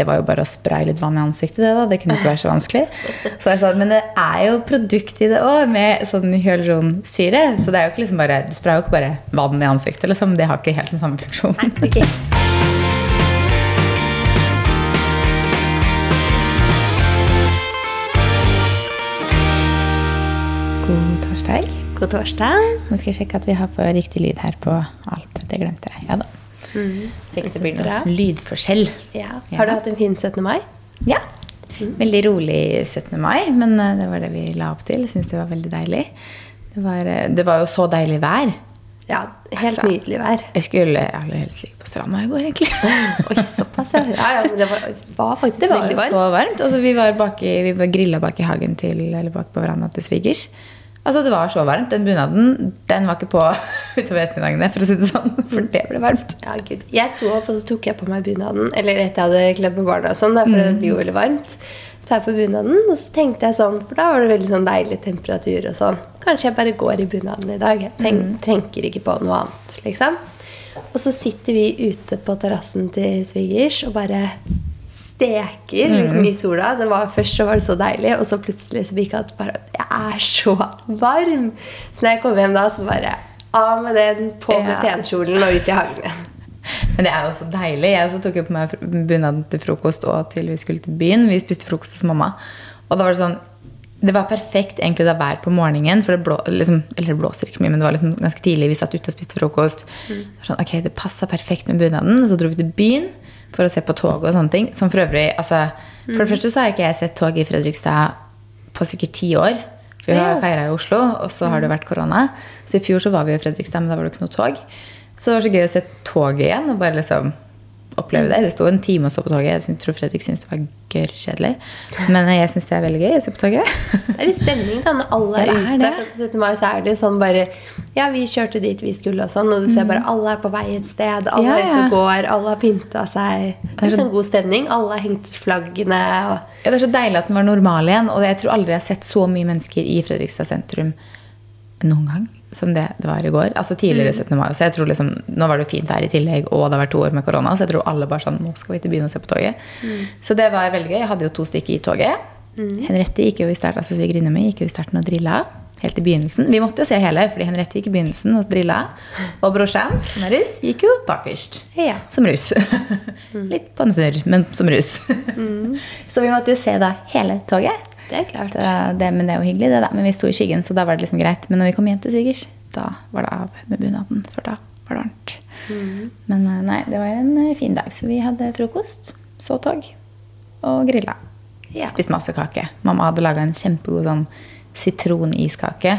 Det var jo bare å spraye litt vann i ansiktet. Det da, det kunne ikke være så vanskelig. Så jeg sa, Men det er jo produkt i det òg, med sånn hyaluronsyre. Så det er jo ikke liksom bare, du sprayer jo ikke bare vann i ansiktet. liksom. Det har ikke helt den samme funksjonen. Okay. God torsdag. God torsdag. Nå skal jeg sjekke at vi har på riktig lyd her på alt. Det glemte jeg. Ja da. Så ikke det blir noen noe lydforskjell. Ja. Har du hatt en fin 17. mai? Ja. Veldig rolig 17. mai, men eh, det var det vi la opp til. Jeg syns det var veldig deilig. Det var, eh, det var jo så deilig vær. Ja, helt Altså. nydelig vær. Jeg skulle aller helst ligge på stranda i går, egentlig. Oi, såpass, ja. ja, ja det var, var faktisk Det var veldig varmt. så varmt. Altså, vi var, bak i, vi var grilla bak i hagen til, eller bak på verandaen til svigers. Altså, det var så varmt. Den bunaden den var ikke på utover ettermiddagene, for å si det sånn. For det ble varmt. Ja, Gud. Jeg sto opp, og så tok jeg på meg bunaden. Eller etter jeg hadde kledd på barna, og sånn, for for det blir jo veldig varmt. Tar jeg på bunaden, og så tenkte jeg sånn, for da var det veldig sånn deilig temperatur og sånn. Kanskje jeg bare går i bunaden i dag. Jeg tenk, tenker ikke på noe annet, liksom. Og så sitter vi ute på terrassen til svigers og bare steker liksom, i sola. Det var, først så var det så deilig, og så plutselig så gikk det bare Jeg er så varm! Så når jeg kom hjem da, så bare av med den, på med Ja. penkjolen og ut i hagen. Men det er jo så deilig. Jeg også tok jo på meg bunaden til frokost og til vi skulle til byen. Vi spiste frokost hos mamma. Og da var det sånn Det var perfekt egentlig da vær på morgenen. For det blå, liksom, eller det blåser ikke mye, men det var liksom ganske tidlig. Vi satt ute og spiste frokost. Var sånn, ok, det passa perfekt med bunaden. Så dro vi til byen for å se på tog og sånne ting. Som for øvrig altså, For det første så har ikke jeg sett tog i Fredrikstad på sikkert ti år. For vi har feira i Oslo, og så har det vært korona. Så i fjor så var vi i Fredrikstad, men da var det ikke noe tog. Så det var så gøy å se toget igjen og bare liksom oppleve det. Vi sto en time og så på toget. Jeg tror Fredrik syntes det var gørrkjedelig. Men jeg syns det er veldig gøy å se på toget. Det er litt stemning da når alle er er ute. på 17. mai så er det sånn bare Ja, vi kjørte dit vi skulle, og sånn, og du ser bare alle er på vei et sted. Alle ja, Ja, er ute og går, alle har pynta seg. Det er sånn god stemning. Alle har hengt flaggene. Og Ja, det er så deilig at den var normal igjen. Og jeg tror aldri jeg har sett så mye mennesker i Fredrikstad sentrum noen gang som det det var i går. Altså tidligere 17. mai. Så jeg tror liksom, Nå var det fint vær i tillegg, og det har vært to år med korona, så jeg tror alle bare sånn Nå skal vi til byen og se på toget. Så det var veldig gøy. Jeg hadde jo to stykker i toget. Henriette gikk jo i starten, altså svigerinna mi gikk jo i starten og drilla. Helt i begynnelsen. Vi måtte jo se hele, fordi Henriette gikk i begynnelsen og drilla. Og brorsan, som er russ, gikk jo bakerst. Ja. Som russ. Litt på en snurr, men som russ. så vi måtte jo se da hele toget. Det er klart. Det, men det er jo hyggelig, det da. Men vi sto i skyggen, så da var det liksom greit. Men når vi kom hjem til svigers, da var det av med bunaden, for da var det varmt. Men eh, nei, det var en eh, fin dag. Så vi hadde frokost, så tog og grilla. Ja. Spiste masse kake. Mamma hadde laga en kjempegod sånn sitroniskake.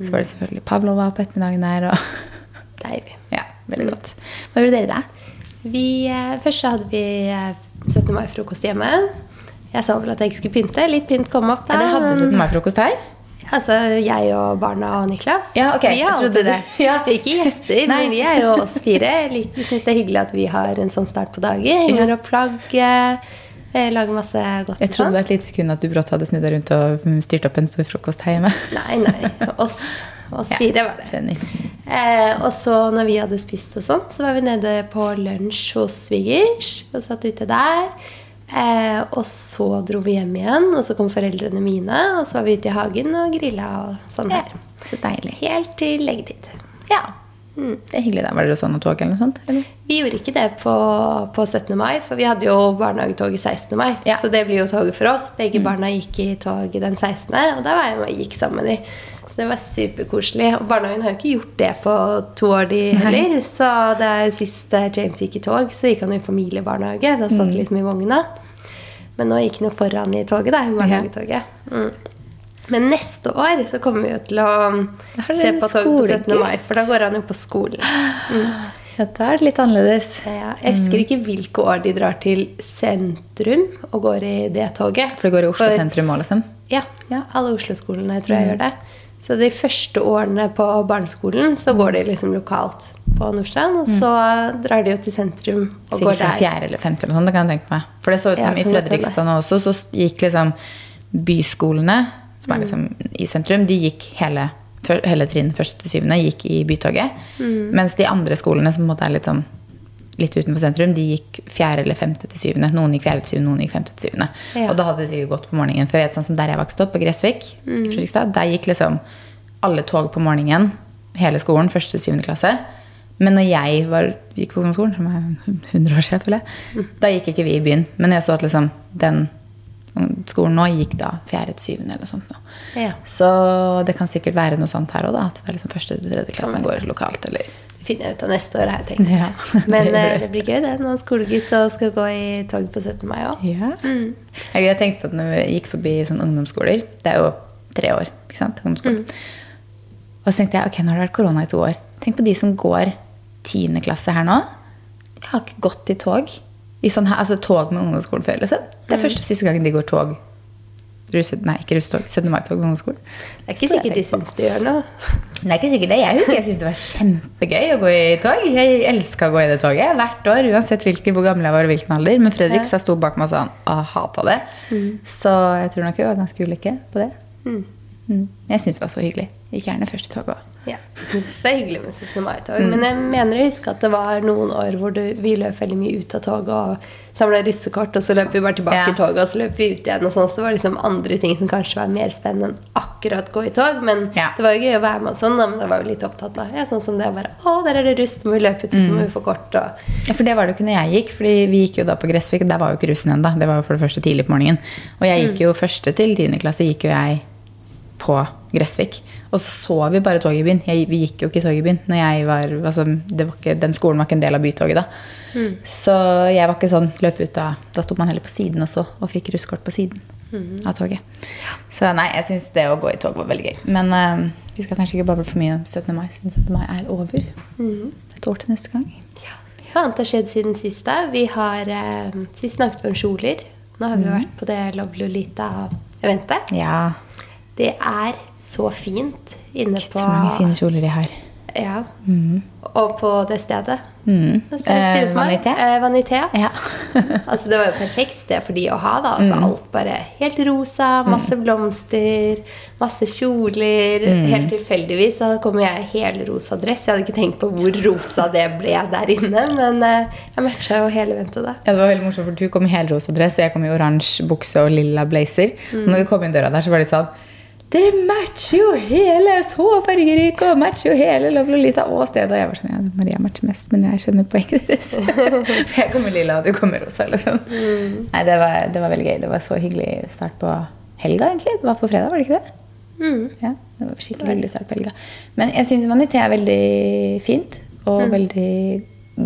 Så var det selvfølgelig pavlova på ettermiddagen der. Og Deilig. ja, veldig godt. Hva gjorde dere da? Vi, eh, først så hadde vi eh, 17. mai-frokost hjemme. Jeg sa vel at jeg ikke skulle pynte. Litt pynt kom opp der. Ja, dere hadde men- 17. mai-frokost her? Altså jeg og barna og Niklas. Ja, ok, Vi jeg trodde det. Ja. Vi er ikke gjester, men vi er jo oss fire. Jeg syns det er hyggelig at vi har en sånn start på dagen. Henger opp flagget, lager masse godt Jeg trodde sånn. det var et lite sekund at du brått hadde snudd deg rundt og styrt opp en stor frokost her hjemme. Nei, nei. Oss, oss fire var det. Skjønner. Eh, og så når vi hadde spist og sånn, så var vi nede på lunsj hos svigers og satt ute der. Eh, og så dro vi hjem igjen, og så kom foreldrene mine, og så var vi ute i hagen og grilla og sånn Ja, så deilig. Helt til leggetid. Ja. Det er hyggelig. da. Var dere sånn og tog eller noe sånt? Eller? Vi gjorde ikke det på, på 17. mai, for vi hadde jo barnehagetog i 16. mai. Ja. Så det blir jo toget for oss. Begge barna gikk i tog den 16., og da var jeg med og gikk sammen med de. Så det var superkoselig. Og barnehagen har jo ikke gjort det på to år, de heller. Så det er sist James gikk i tog, så gikk han i familiebarnehage. Da satt liksom i vogna. Men nå gikk han jo foran i toget, da. I barnehagetoget. Mm. Men neste år så kommer vi jo til å se på toget på 17. mai, for da går han jo på skolen. Ja, da er det litt annerledes. Ja, jeg husker ikke hvilke år de drar til sentrum og går i det toget. For det går i Oslo For- sentrum òg, liksom? Ja, alle Oslo-skolene tror jeg gjør det. Så de første årene på barneskolen så går de liksom lokalt på Nordstrand. Og så drar de jo til sentrum og Sikkert går der. Sikkert fjerde eller femte. eller noe sånt, det kan jeg tenke meg. For det så ut Ja, som i kan Fredrikstad nå også, så gikk liksom byskolene, som er liksom i sentrum, de gikk hele, hele trinn første til syvende gikk i Bytoget. Mens de andre skolene, som på en måte er litt sånn litt utenfor sentrum, de gikk fjerde eller femte til syvende. Noen gikk fjerde til syvende, noen gikk femte til syvende. Ja. Og da hadde det sikkert gått på morgenen. For jeg vet sånn som der jeg vokste opp, på Gressvik, Mm. Fredrikstad, der gikk liksom alle tog på morgenen, hele skolen, første til syvende klasse. Men når jeg var, gikk på ungdomsskolen, som er 100 år siden, jeg, Mm. da gikk ikke vi i byen. Men jeg så at liksom den skolen nå gikk da fjerde til syvende eller sånt. Ja. Så det kan sikkert være noe sånt her òg, da. At det er liksom første til tredje klasse som går lokalt, eller finner jeg ut av neste år, har jeg tenkt. Ja, Men det eh, det blir gøy, det. Når skolegutt og skal gå i tog på 17. mai òg. Ja. Mm. Jeg tenkte at når vi gikk forbi sånn ungdomsskoler Det er jo tre år, ikke sant? Ungdomsskolen. Og så tenkte jeg ok, nå har det vært korona i to år. Tenk på de som går tiende klasse her nå. De har ikke gått i tog. I sånn her, altså tog med ungdomsskolen før. Liksom. Det er første og siste gangen de går tog. Russe, nei, ikke russetog. 17. mai-tog ungdomsskolen. Det er ikke sikkert de syns det gjør noe. Det er ikke sikkert det. Jeg husker jeg syntes det var kjempegøy å gå i tog. Jeg elska å gå i det toget hvert år, uansett hvilken, hvor gammel jeg var og hvilken alder. Men Fredrik ja. sto bak meg og sa han «Åh, hata det. Så jeg tror nok vi var ganske ulike på det. Mm. Jeg syns det var så hyggelig. Gikk gjerne først i toget òg. Ja, jeg synes det er hyggelig med 17. mai-tog. Men jeg mener å huske at det var noen år hvor det, vi løp veldig mye ut av toget og samla russekort, og så løp vi bare tilbake Ja. i toget, og så løp vi ut igjen. og sånn, Så det var liksom andre ting som kanskje var mer spennende enn akkurat gå i tog. Men Ja. det var jo gøy å være med og sånn, men da var vi litt opptatt av ja, sånn som det bare Å, der er det russ, må vi løpe ut, og så må vi få kort, og Ja, for det var det jo ikke når jeg gikk, fordi vi gikk jo da på Gressvik. og Der var jo ikke russen ennå. Det var jo for det første tidlig på morgenen. Og jeg gikk jo første til tiende klasse gikk jo jeg på Gressvik. Og så så vi bare toget i byen. Jeg, vi gikk jo ikke tog i byen. Når jeg var, altså, det var ikke, den skolen var ikke en del av bytoget da. Så jeg var ikke sånn løp ut av Da sto man heller på siden og så, og fikk russekort på siden av toget. Så nei, jeg syns det å gå i tog var veldig gøy. Men uh, vi skal kanskje ikke bable for mye om 17. mai, siden 17. mai er over. Et år til neste gang. Hva annet har skjedd siden sist? da? Vi har eh, sist snakket om kjoler. Nå har vi Mhm. vært på det Love Lolita-eventet. Ja. Det er så fint inne Gud, på så mange fine kjoler de har. Ja. Og på det stedet. Mm. Eh. Vanité? Eh, Vanité. Ja. altså, det var jo perfekt sted for de å ha. da altså, Mm. Alt bare helt rosa, masse blomster, masse kjoler. Mm. Helt tilfeldigvis så kom jeg i helrosa dress. Jeg hadde ikke tenkt på hvor rosa det ble der inne, men eh, jeg matcha jo hele eventet da. Ja, det var veldig morsomt, for Du kom i helrosa dress, og jeg kom i oransje bukse og lilla blazer. Og når vi kom inn døra der, så var det sånn Dere matcher jo hele! Så fargerike! Og matcher jo hele Love Lolita og stedet. Og jeg var sånn Ja, Maria matcher mest, men jeg skjønner poenget deres. for jeg kommer lilla, og du kommer rosa. liksom. Nei, det var, det var veldig gøy. Det var så hyggelig start på helga, egentlig. Det var på fredag, var det ikke det? Mm. Ja, det var skikkelig hyggelig start på helga. Men jeg syns Vanité er veldig fint, og veldig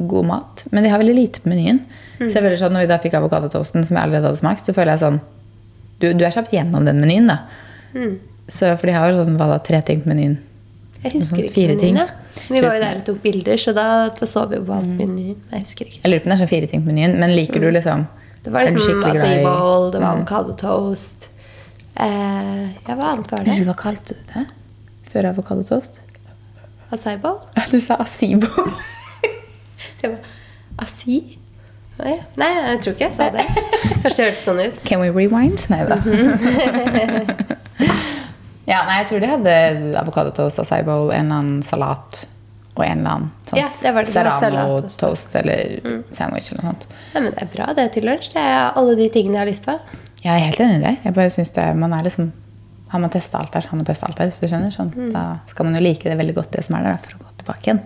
god mat. Men de har veldig lite på menyen. Så jeg føler sånn, når vi da fikk avokadotoasten, som jeg allerede hadde smakt, så føler jeg sånn Du, du er kjapt gjennom den menyen, da. Mm. Så, for de har jo sånn, hva da, tre ting på menyen. Jeg husker Sånn ikke menyen, ja. Vi var jo der og tok bilder, så da, da så vi jo på Mm. alt menyen. Jeg husker ikke. Jeg lurer på om det er sånn fire ting på menyen, men liker du liksom Det var liksom acai bowl, det var Mm. avokadotoast. Eh, ja, hva annet var det? Hva kalte du det før avokadotoast? Acai bowl? Du sa asibo. Så jeg bare Acai? Nei, jeg tror ikke jeg sa det. Kanskje det hørtes sånn ut. Can we rewind? Nei da. ja, nei, jeg tror de hadde avokadotoast, acai bowl, en eller annen salat og en eller annen sånn Ja, serrano-toast eller sandwich eller noe sånt. Ja, men det er bra det er til lunsj. Det er alle de tingene jeg har lyst på. Jeg er helt enig i det. Jeg bare synes det, man er liksom Har man testa alt der, så har man testa alt der. hvis du skjønner. Sånn, Da skal man jo like det veldig godt, det som er der, da, for å gå tilbake igjen.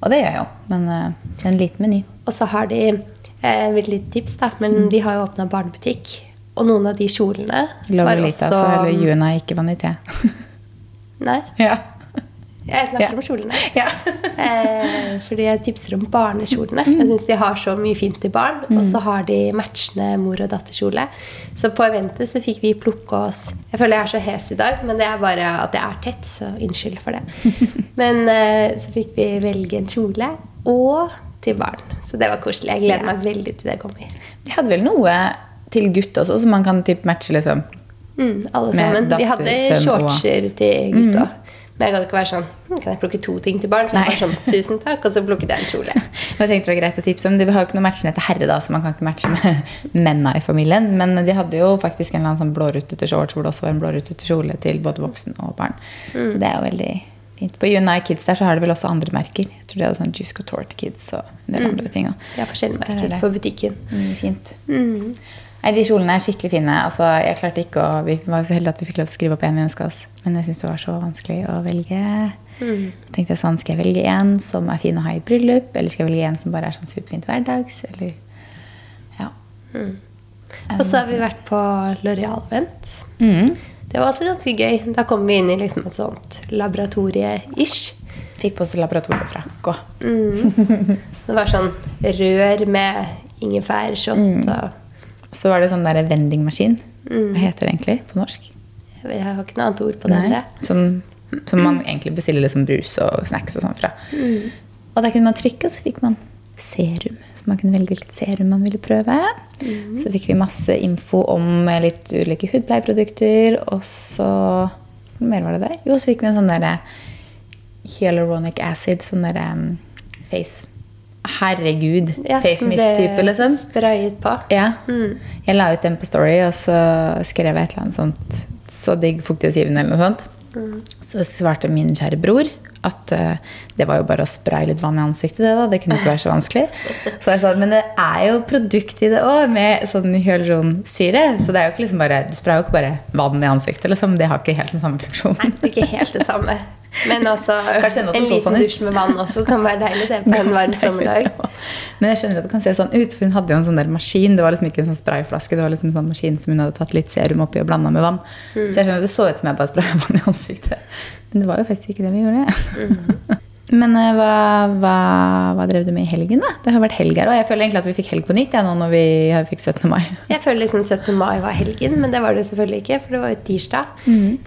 Og det gjør jeg jo. Men uh, en liten meny. Og så har de eh, et lite tips, da, men de har jo åpna barnebutikk. Og noen av de kjolene Love var Lita, også så eller Juna, ikke vanité. Nei, ja. jeg snakker Ja. om kjolene. ja. Eh, fordi jeg tipser om barnekjolene. Jeg syns de har så mye fint til barn. Og så har de matchende mor- og datterkjole. Så på eventet så fikk vi plukke oss Jeg føler jeg er så hes i dag, men det er bare at jeg er tett, så unnskyld for det. Men eh, så fikk vi velge en kjole og til barn. Så det var koselig. Jeg gleder meg veldig til det kommer. De hadde vel noe til gutt også, som man kan typ matche liksom. Mm, alle sammen. Hadde datter, sønn og- shortser til gutta. Men jeg gadd ikke være sånn hm, Kan jeg plukke to ting til barn? Så jeg var sånn, Tusen takk. Og så plukket jeg en kjole. Jeg tenkte det var greit å tipse om. De har jo ikke noe matchende til herre, da, så man kan ikke matche med mennene i familien. Men de hadde jo faktisk en eller annen sånn blårutete shorts hvor det også var en blårutete kjole til både voksen og barn. Mm. Så Det er jo veldig Fint. På Unite Kids der så har de vel også andre merker. Jeg tror de hadde sånn Juice Couture Kids og en del andre ting. også. Vi har forskjellige Så er merker på butikken. Fint. Nei, De kjolene er skikkelig fine. Altså, jeg klarte ikke å, Vi var så heldige at vi fikk lov til å skrive opp en vi ønska oss. Men jeg syns det var så vanskelig å velge. tenkte jeg sånn, Skal jeg velge en som er fin å ha i bryllup, eller skal jeg velge en som bare er sånn superfint hverdags? Eller, ja. Og så har vi vært på L'Oreal-vent. Mm. Det var også ganske gøy. Da kom vi inn i liksom et sånt laboratorie-ish. Fikk på oss laboratoriefrakk og Det var sånn rør med ingefærshot Mm. og Så var det sånn derre vendingmaskin. Hva heter det egentlig på norsk? Jeg har ikke noe annet ord på det enn det. Som, som man egentlig bestiller liksom brus og snacks og sånn fra. Og da kunne man trykke, og så fikk man serum. Så man kunne velge hvilket serum man ville prøve. Så fikk vi masse info om litt ulike hudpleieprodukter. Og så Hva mer var det der? Jo, så fikk vi en sånn derre hyaluronic acid. Sånn derre um, face Herregud. Ja, face mist-type, liksom. Sprayet på. Ja. Jeg la ut den på Story, og så skrev jeg et eller annet sånt Så digg fuktighetsgivende eller noe sånt. Så svarte min kjære bror at uh, det var jo bare å spraye litt vann i ansiktet. Det da, det kunne ikke være så vanskelig. Så jeg sa men det er jo produkt i det òg, med sånn hyaluronsyre. Så det er jo ikke liksom bare, du sprayer jo ikke bare vann i ansiktet. Liksom. Det har ikke helt den samme funksjonen. Nei, det er ikke helt det samme. Men altså, en liten sånn dusj med vann også kan være deilig det på en varm sommerdag. Men jeg skjønner at det kan se sånn ut, for hun hadde jo en sånn der maskin. Det var liksom ikke en sånn sprayflaske, det var liksom en sånn maskin som hun hadde tatt litt serum oppi og blanda med vann. Så jeg skjønner at det så ut som jeg bare spraya vann i ansiktet. Men det var jo faktisk ikke det vi gjorde. Men eh, hva, hva, hva drev du med i helgen, da? Det har vært helg her, og jeg føler egentlig at vi fikk helg på nytt ja, nå når vi fikk 17. mai. Jeg føler liksom 17. mai var helgen, men det var det selvfølgelig ikke, for det var jo tirsdag.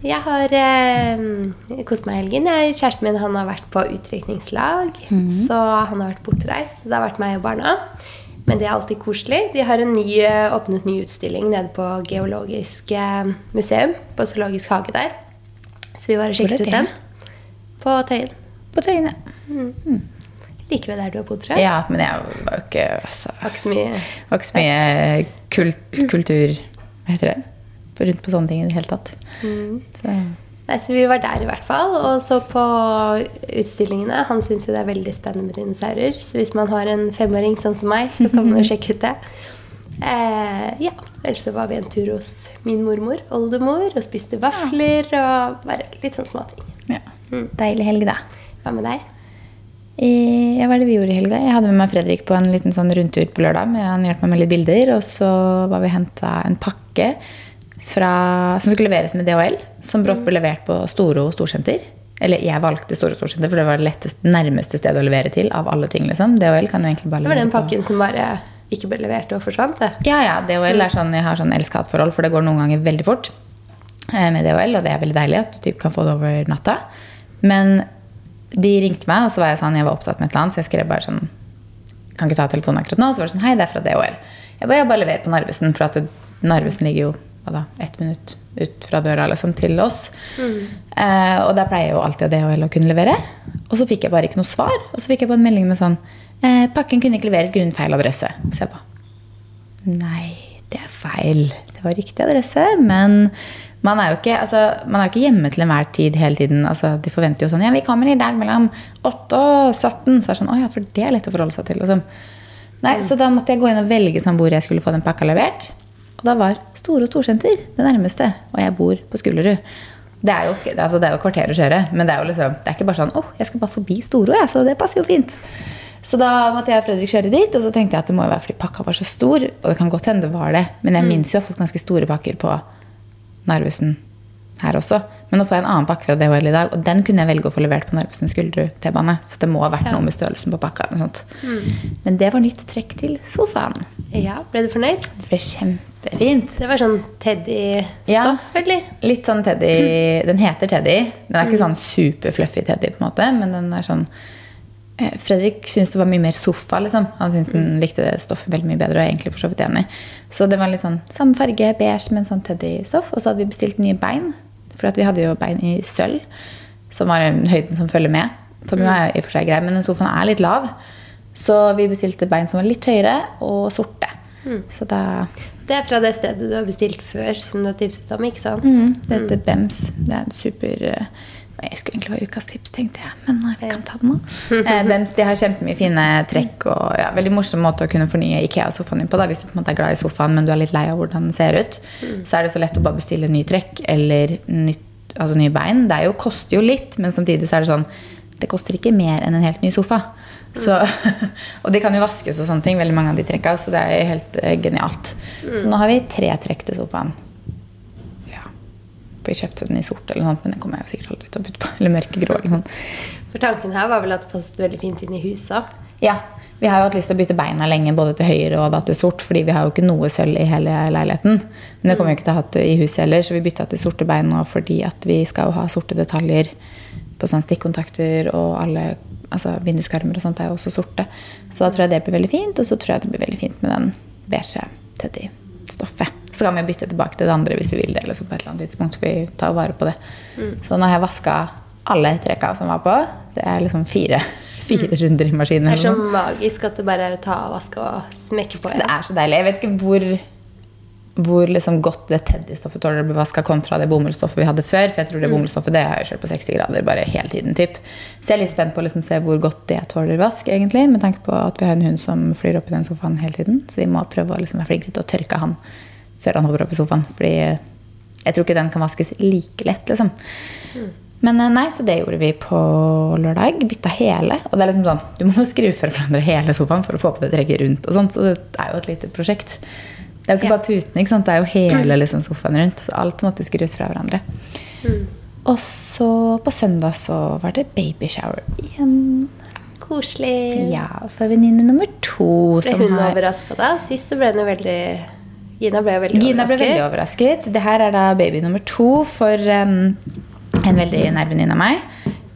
Jeg har eh, kost meg i helgen. Jeg, kjæresten min han har vært på utdrikningslag, så han har vært bortreist. Det har vært meg og barna. Men det er alltid koselig. De har en ny, eh, åpnet ny utstilling nede på Geologisk eh, museum, på Zoologisk hage der. Så vi var og sjekket ut den. På Tøyen. På Tøyene. Like ved der du har bodd, tror jeg. Ja, men jeg var jo ikke altså, Har ikke så mye var ikke så mye kult, kultur Hva heter det? Rundt på sånne ting i det hele tatt. Så, Nei, så Vi var der i hvert fall. Og så på utstillingene. Han syns jo det er veldig spennende med dinosaurer. Så hvis man har en femåring sånn som meg, så kan man jo sjekke ut det. Eh, ja. Ellers så var vi en tur hos min mormor, oldemor, og spiste vafler og bare litt sånn småting. ja. Deilig helg, da. Hva med deg? I, ja, hva er det vi gjorde i helga? Jeg hadde med meg Fredrik på en liten sånn rundtur på lørdag. Med, han hjalp meg med litt bilder. Og så var vi henta en pakke fra, som skulle leveres med DHL. Som brått ble levert på Storo storsenter. Eller jeg valgte Storo storsenter, for det var det letteste, nærmeste stedet å levere til. av alle ting, liksom. DHL kan jo egentlig bare Det var den den på- pakken som bare ikke ble levert og forsvant, det. Ja, ja. DHL er sånn, jeg har sånn elsk-hat-forhold, for det går noen ganger veldig fort eh, med DHL, og det er veldig deilig at du typ kan få det over natta. Men de ringte meg, og så var jeg sånn, jeg var opptatt med et eller annet, så jeg skrev bare sånn Kan ikke ta telefonen akkurat nå. Så var det sånn Hei, det er fra DHL. Jeg bare, jeg bare leverer på Narvesen, for at det, Narvesen ligger jo hva da, ett minutt ut fra døra liksom, til oss. Eh, og der pleier jeg jo alltid DHL å kunne levere. Og så fikk jeg bare ikke noe svar. Og så fikk jeg bare en melding med sånn eh, Pakken kunne ikke leveres grunnet feil adresse. Så jeg bare Nei, det er feil. Det var riktig adresse, men man er jo ikke, altså, man er jo ikke hjemme til enhver tid hele tiden. Altså, de forventer jo sånn Ja, vi kommer i dag mellom 8 og 17. Så er det sånn Å ja, for det er lett å forholde seg til. Liksom. Nei, Så da måtte jeg gå inn og velge sånn hvor jeg skulle få den pakka levert. Og da var Store og Storsenter det nærmeste. Og jeg bor på Skullerud. Det er jo, altså, det er jo kvarter å kjøre, men det er jo liksom, det er ikke bare sånn Å, jeg skal bare forbi Storo, jeg, så det passer jo fint. Så da måtte jeg og Fredrik kjøre dit, og så tenkte jeg at det må jo være fordi pakka var så stor. Og det kan godt hende det var det, men jeg minnes jo å ha fått ganske store pakker på Narvesen her også. Men nå får jeg en annen pakke fra DHL i dag, og den kunne jeg velge å få levert på Narvesen Skulderud T-bane. Så det må ha vært noe med størrelsen på pakka. sånt. Men det var nytt trekk til sofaen. Ja, Ble du fornøyd? Det ble kjempefint. Det var sånn Teddy-stoff, Ja. eller? Litt sånn Teddy Den heter Teddy. Den er ikke sånn superfluffy Teddy, på en måte, men den er sånn Fredrik syntes det var mye mer sofa. liksom. Han syntes den likte det stoffet veldig mye bedre. og jeg er egentlig for så vidt enig. Så det var litt sånn samme farge, beige, men sånn Teddy-stoff. Og så hadde vi bestilt nye bein. For vi hadde jo bein i sølv, som var en høyden som følger med. Som jo er i og for seg grei, men den sofaen er litt lav. Så vi bestilte bein som var litt høyere, og sorte. Så da Det er fra det stedet du har bestilt før, som du har tipset om, ikke sant? Mm, det heter BEMS. Det er en super, eh, Jeg skulle egentlig være ukas tips, tenkte jeg. Men nei, vi kan ta dem nå. Eh, de har kjempemye fine trekk og ja, veldig morsom måte å kunne fornye Ikea-sofaen din på. Da. Hvis du på en måte er glad i sofaen, men du er litt lei av hvordan den ser ut, så er det så lett å bare bestille ny trekk eller nytt, altså nye bein. Det jo, koster jo litt, men samtidig så er det sånn Det koster ikke mer enn en helt ny sofa. Så, og de kan jo vaskes og sånne ting, veldig mange av de trekka, så det er helt eh, genialt. Så nå har vi tre trekk til sofaen. Ja. Vi kjøpte den i sort, eller noe, men den kommer jeg sikkert aldri til å putte på. Eller mørkegrå. eller noe. For tanken her var vel at det passet veldig fint inn i huset. Ja, vi har jo hatt lyst til å bytte beina lenge, både til høyre og da til sort, fordi vi har jo ikke noe sølv i hele leiligheten. Men det kommer vi ikke til å ha i huset heller, så vi bytta til sorte bein nå fordi at vi skal jo ha sorte detaljer på sånne stikkontakter, og alle altså vinduskarmer og sånt er jo også sorte. Så da tror jeg det blir veldig fint, og så tror jeg det blir veldig fint med den beige teddy-stoffet. Så kan vi bytte tilbake til det andre hvis vi vil det. Liksom, på et eller annet tidspunkt. Vi tar vare på det. Så nå har jeg vaska alle trekka som var på. Det er liksom fire, fire runder i maskinen. Det er så magisk at det bare er å ta av vaske og smekke på Det er så deilig. Jeg vet ikke hvor, hvor liksom godt det teddystoffet tåler å bli vaska kontra det bomullsstoffet vi hadde før. For jeg tror det bomullsstoffet det har jeg kjørt på 60 grader bare hele tiden. Typ. Så jeg er litt spent på å liksom se hvor godt det tåler vask, egentlig. Med tanke på at vi har en hund som flyr opp i den sofaen hele tiden. Så vi må prøve å liksom være flinkere til å tørke han før han hopper opp i sofaen. Fordi jeg tror ikke den kan vaskes like lett, liksom. Men eh, nei, så det gjorde vi på lørdag. Bytta hele. Og det er liksom sånn, du må jo skru fra hverandre hele sofaen for å få på det trekket rundt. og sånt, Så det er jo et lite prosjekt. Det er jo ikke bare putene, ikke det er jo hele liksom, sofaen rundt. Så alt måtte skrus fra hverandre. Og så på søndag så var det babyshower igjen. Koselig. Ja, for venninne nummer to. Ble hun har- overraska da? Sist så ble hun jo veldig Gina ble veldig Gina ble overrasket. veldig overrasket. Det her er da baby nummer to for um, en veldig nær venninne av meg.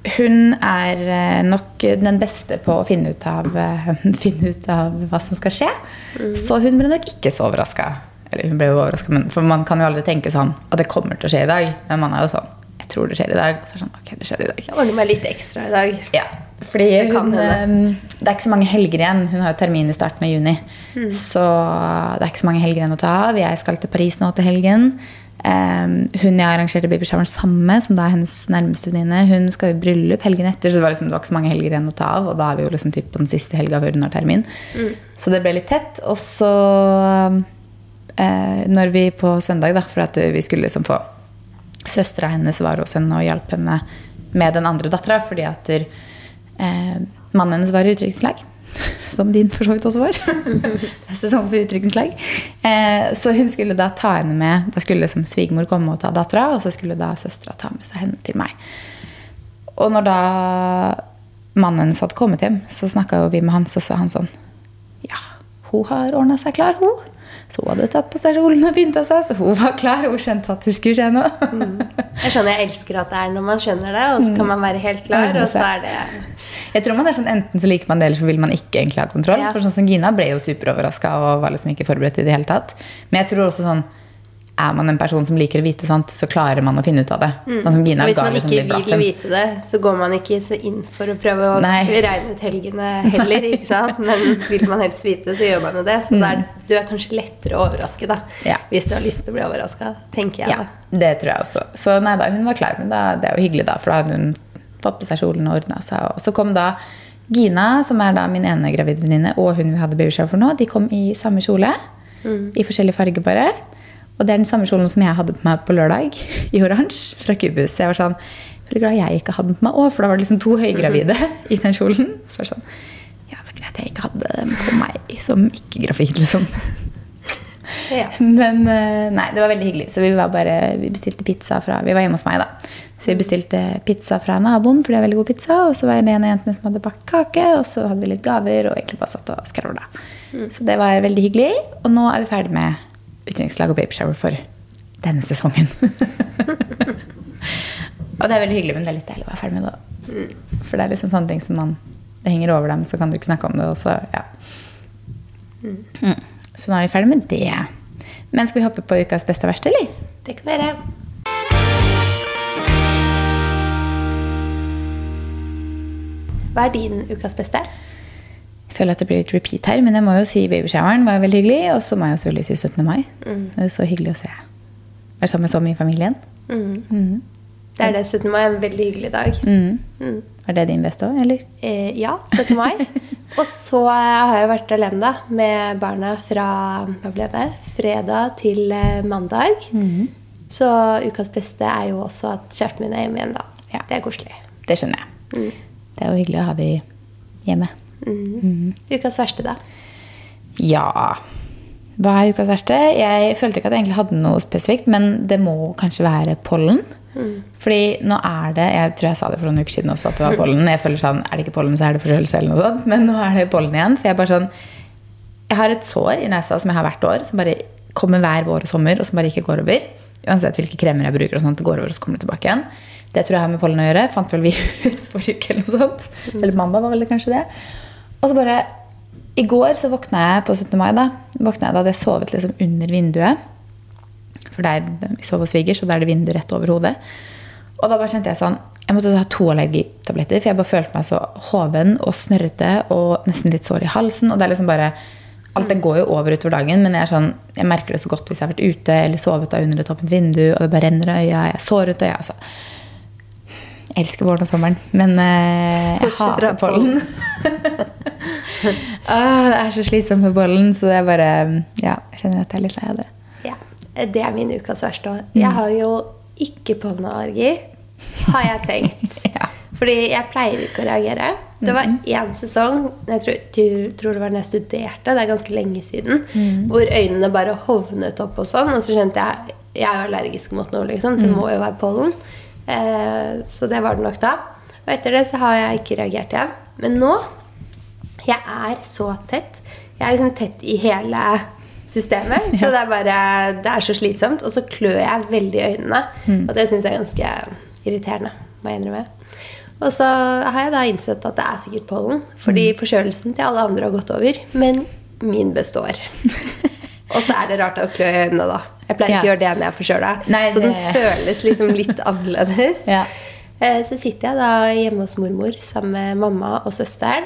Hun er eh, nok den beste på å finne ut av, eh, finne ut av hva som skal skje. Så hun ble nok ikke så overraska. Eller hun ble jo overrasket, For man kan jo aldri tenke sånn at det kommer til å skje i dag. Men man er jo sånn Jeg tror det skjer i dag. Og så er det sånn Ok, det skjedde i dag. Jeg ordner meg litt ekstra i dag. Ja, fordi Det hun, um, det er ikke så mange helger igjen. Hun har jo termin i starten av juni. Mm. Så det er ikke så mange helger igjen å ta av. Jeg skal til Paris nå til helgen. Um, hun jeg arrangerte babyshoweren sammen med, som da er hennes nærmeste venninne, hun skal i bryllup helgen etter, så det var, liksom, det var ikke så mange helger igjen å ta av. Og da er vi jo liksom typ på den siste helga før hun har termin. Mm. Så det ble litt tett. Og så eh, når vi på søndag, da, for at vi skulle liksom få Søstera hennes var hos henne og hjalp henne med den andre dattera, fordi at eh, mannen hennes var i utdrikningslag. Som din for så vidt også var. Det er sesong for utdrikningslag. Eh, så hun skulle da ta henne med. Da skulle liksom svigermor komme og ta dattera, og så skulle da søstera ta med seg henne til meg. Og når da mannen hennes hadde kommet hjem, så snakka vi med han, så sa han sånn Ja, hun har ordna seg klar, hun. Så hun hadde tatt på seg kjolen og pynta seg, så hun var klar. Hun skjønte at det skulle skje noe. Mm. Jeg skjønner jeg elsker at det er når man skjønner det, og så kan man være helt klar, Ordne og så er det Jeg tror man er sånn, Enten så liker man det, eller så vil man ikke egentlig ha kontroll. Ja. For sånn som Gina ble jo superoverraska og var liksom ikke forberedt i det hele tatt. Men jeg tror også sånn er man en person som liker å vite, sant, så klarer man å finne ut av det. Sånn som Gina Og hvis man ikke vil vite det, så går man ikke så inn for å prøve å Nei. regne ut helgene heller, ikke sant? Men vil man helst vite, så gjør man jo det. Så mm. der, du er kanskje lettere å overraske, da. Mm. Ja. Hvis du har lyst til å bli overraska, tenker jeg Ja, da. det tror jeg også. Så nei da, hun var klar, men da, det er jo hyggelig, da. For da hadde hun tatt på seg kjolen og ordna seg. Og så kom da Gina, som er da min ene gravidvenninne, og hun vi hadde babyshow for nå, de kom i samme kjole. I forskjellig farge, bare. Og det er den samme kjolen som jeg hadde på meg på lørdag, i oransje, fra Kubus. Så jeg var sånn veldig glad jeg ikke hadde den på meg òg, for da var det liksom to høygravide i den kjolen. Så var det sånn Ja, det var greit jeg ikke hadde den på meg som ikke-gravid, liksom. Ja. Men eh, nei, det var veldig hyggelig. Så vi, var bare, vi bestilte pizza fra Vi var hjemme hos meg, da. Så vi bestilte pizza fra naboen, for det er veldig god pizza. Og så var det en av jentene som hadde bakt kake, og så hadde vi litt gaver og egentlig bare satt og skravla. Så det var veldig hyggelig. Og nå er vi ferdig med utdrikningslag og babyshower for denne sesongen. og det er veldig hyggelig, men det er litt deilig å være ferdig med det. For det er liksom sånne ting som man Det henger over dem, så kan du ikke snakke om det. Og så, ja. Mm. Så nå er vi ferdig med det. Men skal vi hoppe på ukas beste og verste, eller? Det kan være. Hva er din ukas beste? Føler at det blir litt repeat her, men jeg må jo si babyshoweren var veldig hyggelig. Og så må jeg selvfølgelig si 17. mai. Det er så hyggelig å se. Være sammen med så mye i familien. Mm. Det er det. 17. mai er en veldig hyggelig dag. Mm. Er det din beste òg, eller? Eh, ja, 17. mai. og så har jeg vært alene da, med barna fra hva ble det, fredag til eh, mandag. Så ukas beste er jo også at kjæresten min er hjemme igjen, da. Ja. Det er koselig. Det skjønner jeg. Det er jo hyggelig å ha de hjemme. Ukas verste, da? Ja Hva er ukas verste? Jeg følte ikke at jeg egentlig hadde noe spesifikt, men det må kanskje være pollen. Fordi nå er det Jeg tror jeg sa det for noen uker siden også at det var pollen. Jeg føler sånn, Er det ikke pollen, så er det forkjølelse eller noe sånt. Men nå er det pollen igjen. For jeg er bare sånn Jeg har et sår i nesa som jeg har hvert år, som bare kommer hver vår og sommer, og som bare ikke går over. Uansett hvilke kremer jeg bruker, og sånt, det går over og så kommer det tilbake igjen. Det tror jeg har med pollen å gjøre. Fant vel vi ut forrige uke eller noe sånt. Eller mandag var vel det kanskje det. Og så bare I går så våkna jeg på 17. mai. Da våkna jeg da hadde jeg sovet liksom under vinduet. For der, vi sov hos svigers, og da er det vindu rett over hodet. Og da bare kjente jeg sånn Jeg måtte ta to allergitabletter, for jeg bare følte meg så hoven og snørrete og nesten litt sår i halsen. Og det er liksom bare Alt det går jo over utover dagen, men jeg, sånn, jeg merker det så godt hvis jeg har vært ute eller sovet da under et åpent vindu, og det bare renner i øya. Jeg er sår ut øya. Altså. Jeg elsker våren og sommeren, men uh, jeg hater pollen. ah, det er så slitsomt med pollen, så det er bare Ja, jeg kjenner at jeg er litt lei av det. Ja, Det er min ukas verste òg. Jeg har jo ikke pollenallergi, har jeg tenkt. Ja. Fordi jeg pleier ikke å reagere. Det var én sesong, jeg tror, tror- tror det var da jeg studerte, det er ganske lenge siden, hvor øynene bare hovnet opp og sånn. Og så skjønte jeg jeg er allergisk mot noe, liksom. Det må jo være pollen. Eh, så det var det nok da. Og etter det så har jeg ikke reagert igjen. Men nå jeg er så tett. Jeg er liksom tett i hele systemet. Så det er bare Det er så slitsomt. Og så klør jeg veldig i øynene. Og det syns jeg er ganske irriterende, må jeg innrømme. Og så har jeg da innsett at det er sikkert pollen. Fordi forkjølelsen til alle andre har gått over. Men min består. Og så er det rart å klø i øynene, da. Jeg pleier ikke å gjøre det når jeg er forkjøla. Så den det- føles liksom litt annerledes. Ja. Eh, Så sitter jeg da hjemme hos mormor sammen med mamma og søsteren,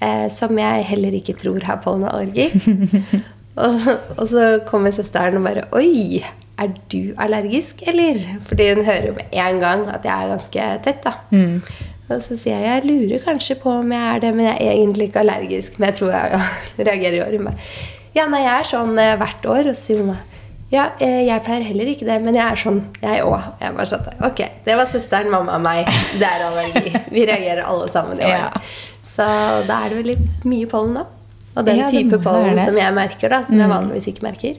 eh, som jeg heller ikke tror har pollenallergi. og, og så kommer søsteren og bare Oi, er du allergisk, eller? Fordi hun hører jo med en gang at jeg er ganske tett, da. Og så sier jeg jeg lurer kanskje på om jeg er det, men jeg er egentlig ikke allergisk. Men jeg tror jeg reagerer i år. Hun bare, Ja, nei, jeg er sånn eh, hvert år. Og så sier mamma ja, eh, jeg pleier heller ikke det, men jeg er sånn, jeg òg. Jeg bare satt der. Ok, det var søsteren, mamma og meg. Det er allergi. Vi reagerer alle sammen i år. Ja. Så da er det veldig mye pollen, da. Og den Ja, type pollen. Mm. som jeg merker, da, som jeg vanligvis ikke merker.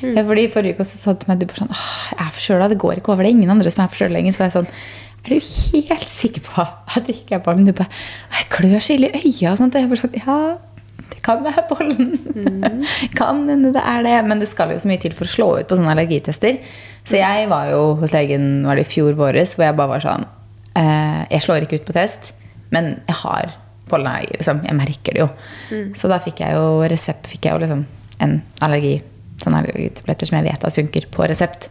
Ja, fordi Forrige uke så sa du til meg du bare sånn, Åh, jeg er forkjøla, det går ikke over. Det er ingen andre som er forkjøla lenger. Så jeg sånn Er du helt sikker på at det ikke er pollen? Du bare Jeg klør så ille i øya og sånt. Og jeg bare sånn Ja, det kan være pollen. kan hende det er det. Men det skal jo så mye til for å slå ut på sånne allergitester. Så jeg var jo hos legen var det i fjor våres, hvor jeg bare var sånn eh, Jeg slår ikke ut på test, men jeg har pollenallergi. Liksom. Jeg merker det jo. Så da fikk jeg jo resept fikk jeg jo liksom en allergi sånne allergitabletter som jeg vet at funker på resept.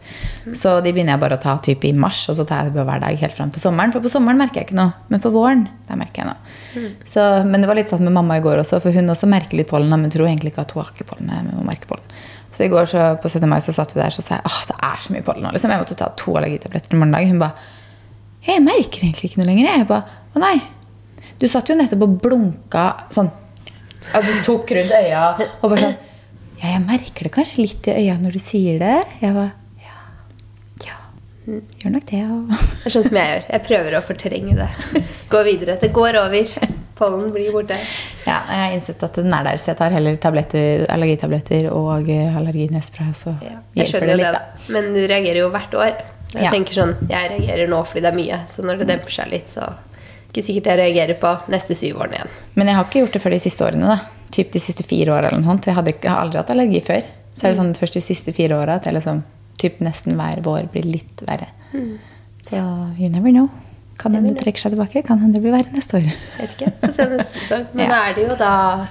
Så de begynner jeg bare å ta typ i mars, og så tar jeg det på hver dag helt fram til sommeren. For på sommeren merker jeg ikke noe, men på våren der merker jeg noe. Så, men det var litt sånn med mamma i går også, for hun også merker litt pollen, men tror egentlig ikke at hun har ikke pollen. Men hun merker pollen. Så i går så, på 17. mai så satt vi der så sa jeg åh, det er så mye pollen nå. Liksom. Jeg måtte ta to allergitabletter i morgen dag. Hun bare jeg merker egentlig ikke noe lenger. Jeg bare Å nei. Du satt jo nettopp og blunka sånn. Du tok rundt øya og bare sånn merker det kanskje litt i øya når du sier det. Jeg bare Ja. Ja. Gjør nok det. Det er sånn som jeg gjør. Jeg prøver å fortrenge det. Gå videre. Det går over. Pollen blir borte. ja. Jeg har innsett at den er der, så jeg tar heller tabletter, allergitabletter og eh, allerginespray. Så Ja, jeg hjelper skjønner det jo det, litt, da. da. Men du reagerer jo hvert år. Jeg Ja. tenker sånn, jeg reagerer nå fordi det er mye. Så når det demper seg litt, så ikke sikkert jeg reagerer på neste syv årene igjen. Men jeg har ikke gjort det før de siste årene. da. Typ de siste fire åra. eller noe sånt. Jeg, hadde jeg har aldri hatt allergi før. Så er det sånn først de siste fire åra at jeg liksom, typ nesten hver vår blir litt verre. Så you never know. Kan hende det trekker seg tilbake. Kan hende det blir verre neste år. Vet ikke. Få se neste sesong. Men Ja. da er det jo da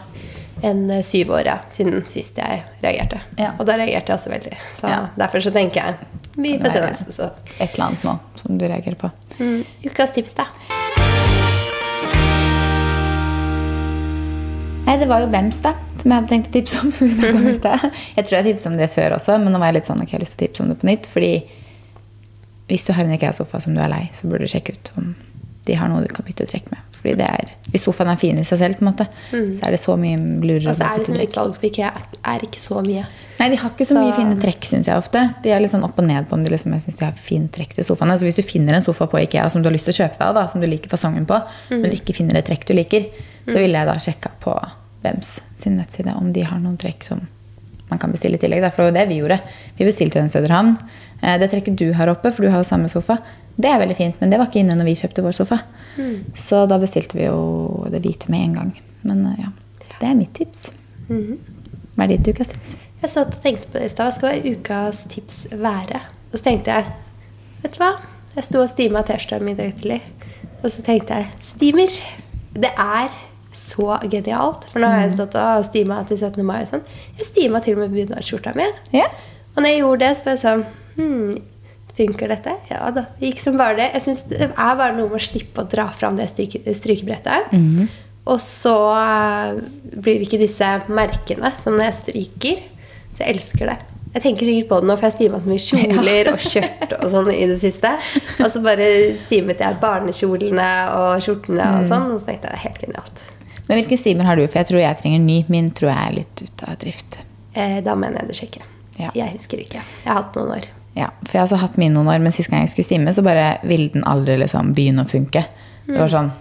en eh, syv år siden sist jeg reagerte. Ja. Og da reagerte jeg også veldig. Så Ja. derfor så tenker jeg vi får se neste sesong. Et eller annet nå som du reagerer på. Mm. Ukas tips, da. Nei, det var jo Bems, da. Som jeg hadde tenkt å tipse om. Jeg tror jeg tipset om det før også, men nå var jeg litt sånn ok, jeg har lyst til å tipse om det på nytt. Fordi hvis du har en IKEA-sofa som du er lei, så burde du sjekke ut om de har noe du kan bytte trekk med. Fordi det er, Hvis sofaen er fin i seg selv, på en måte, så er det så mye lurere Altså, å er bytte trekk. utvalg på IKEA er ikke så mye. Nei, de har ikke så, Så- mye fine trekk, syns jeg ofte. De er litt sånn opp og ned på om de liksom, jeg synes de har fint trekk til sofaene. Så hvis du finner en sofa på Ikea som du har lyst til å kjøpe deg da, som du liker fasongen på, men du ikke finner et trekk du liker, så ville jeg da sjekka på Vems sin nettside om de har noen trekk som man kan bestille i tillegg. For det var jo det vi gjorde. Vi bestilte jo en Søderhavn. Eh, Det trekket du har oppe, for du har jo samme sofa, det er veldig fint, men det var ikke inne når vi kjøpte vår sofa. Så da bestilte vi jo det hvite med en gang. Men eh, ja, så det er mitt tips. Hva er ditt ukas tips? Jeg satt og tenkte på det i stad. Hva skal ukas tips være? Og så tenkte jeg Vet du hva? Jeg sto og stima T-skjorta mi i dag tidlig. Og så tenkte jeg Stimer. Det er så genialt. For nå har jeg stått og stima til 17. mai og sånn. Jeg stima til og med bunadsskjorta mi. Yeah. Og når jeg gjorde det, så var jeg sånn hmm, Funker dette? Ja da. Det gikk som bare det. Jeg synes Det er bare noe med å slippe å dra fram det stryke, strykebrettet. Og så eh, blir det ikke disse merkene som når jeg stryker. Så jeg elsker det. Jeg tenker sikkert på det nå, for jeg stima så mye kjoler og skjørt og sånn i det siste. Og så bare stimet jeg barnekjolene og skjortene og sånn. Og så tenkte jeg det er helt genialt. Men hvilken steamer har du? For jeg tror jeg trenger ny. Min tror jeg er litt ute av drift. Eh, da mener jeg det sjekke. Ja. Jeg husker ikke. Jeg har hatt noen år. Ja, for jeg har også hatt min noen år, men sist gang jeg skulle stime, så bare ville den aldri liksom begynne å funke. Det var sånn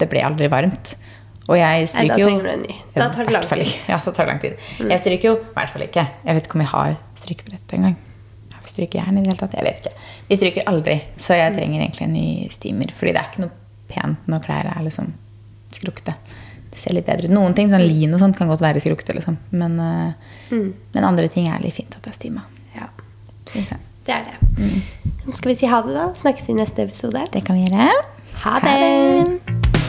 Det ble aldri varmt. Og jeg Nei, stryker da trenger du en ny. Da tar det lang tid. Ja, da tar lang tid. Jeg stryker jo i hvert fall ikke. Jeg vet ikke om jeg har strykebrett engang. Vi strykejern i det hele tatt? Jeg vet ikke. Vi stryker aldri, så jeg trenger egentlig en ny steamer. Fordi det er ikke noe pent når klær er liksom skrukte. Ser litt bedre ut. Noen ting, sånn lin og sånt, kan godt være skrukkete, liksom. Men, mm. men andre ting er litt fint at det er stima. Ja, det er det. Skal vi si ha det, da? Snakkes i neste episode. Det kan vi gjøre. Ha det. Ha det!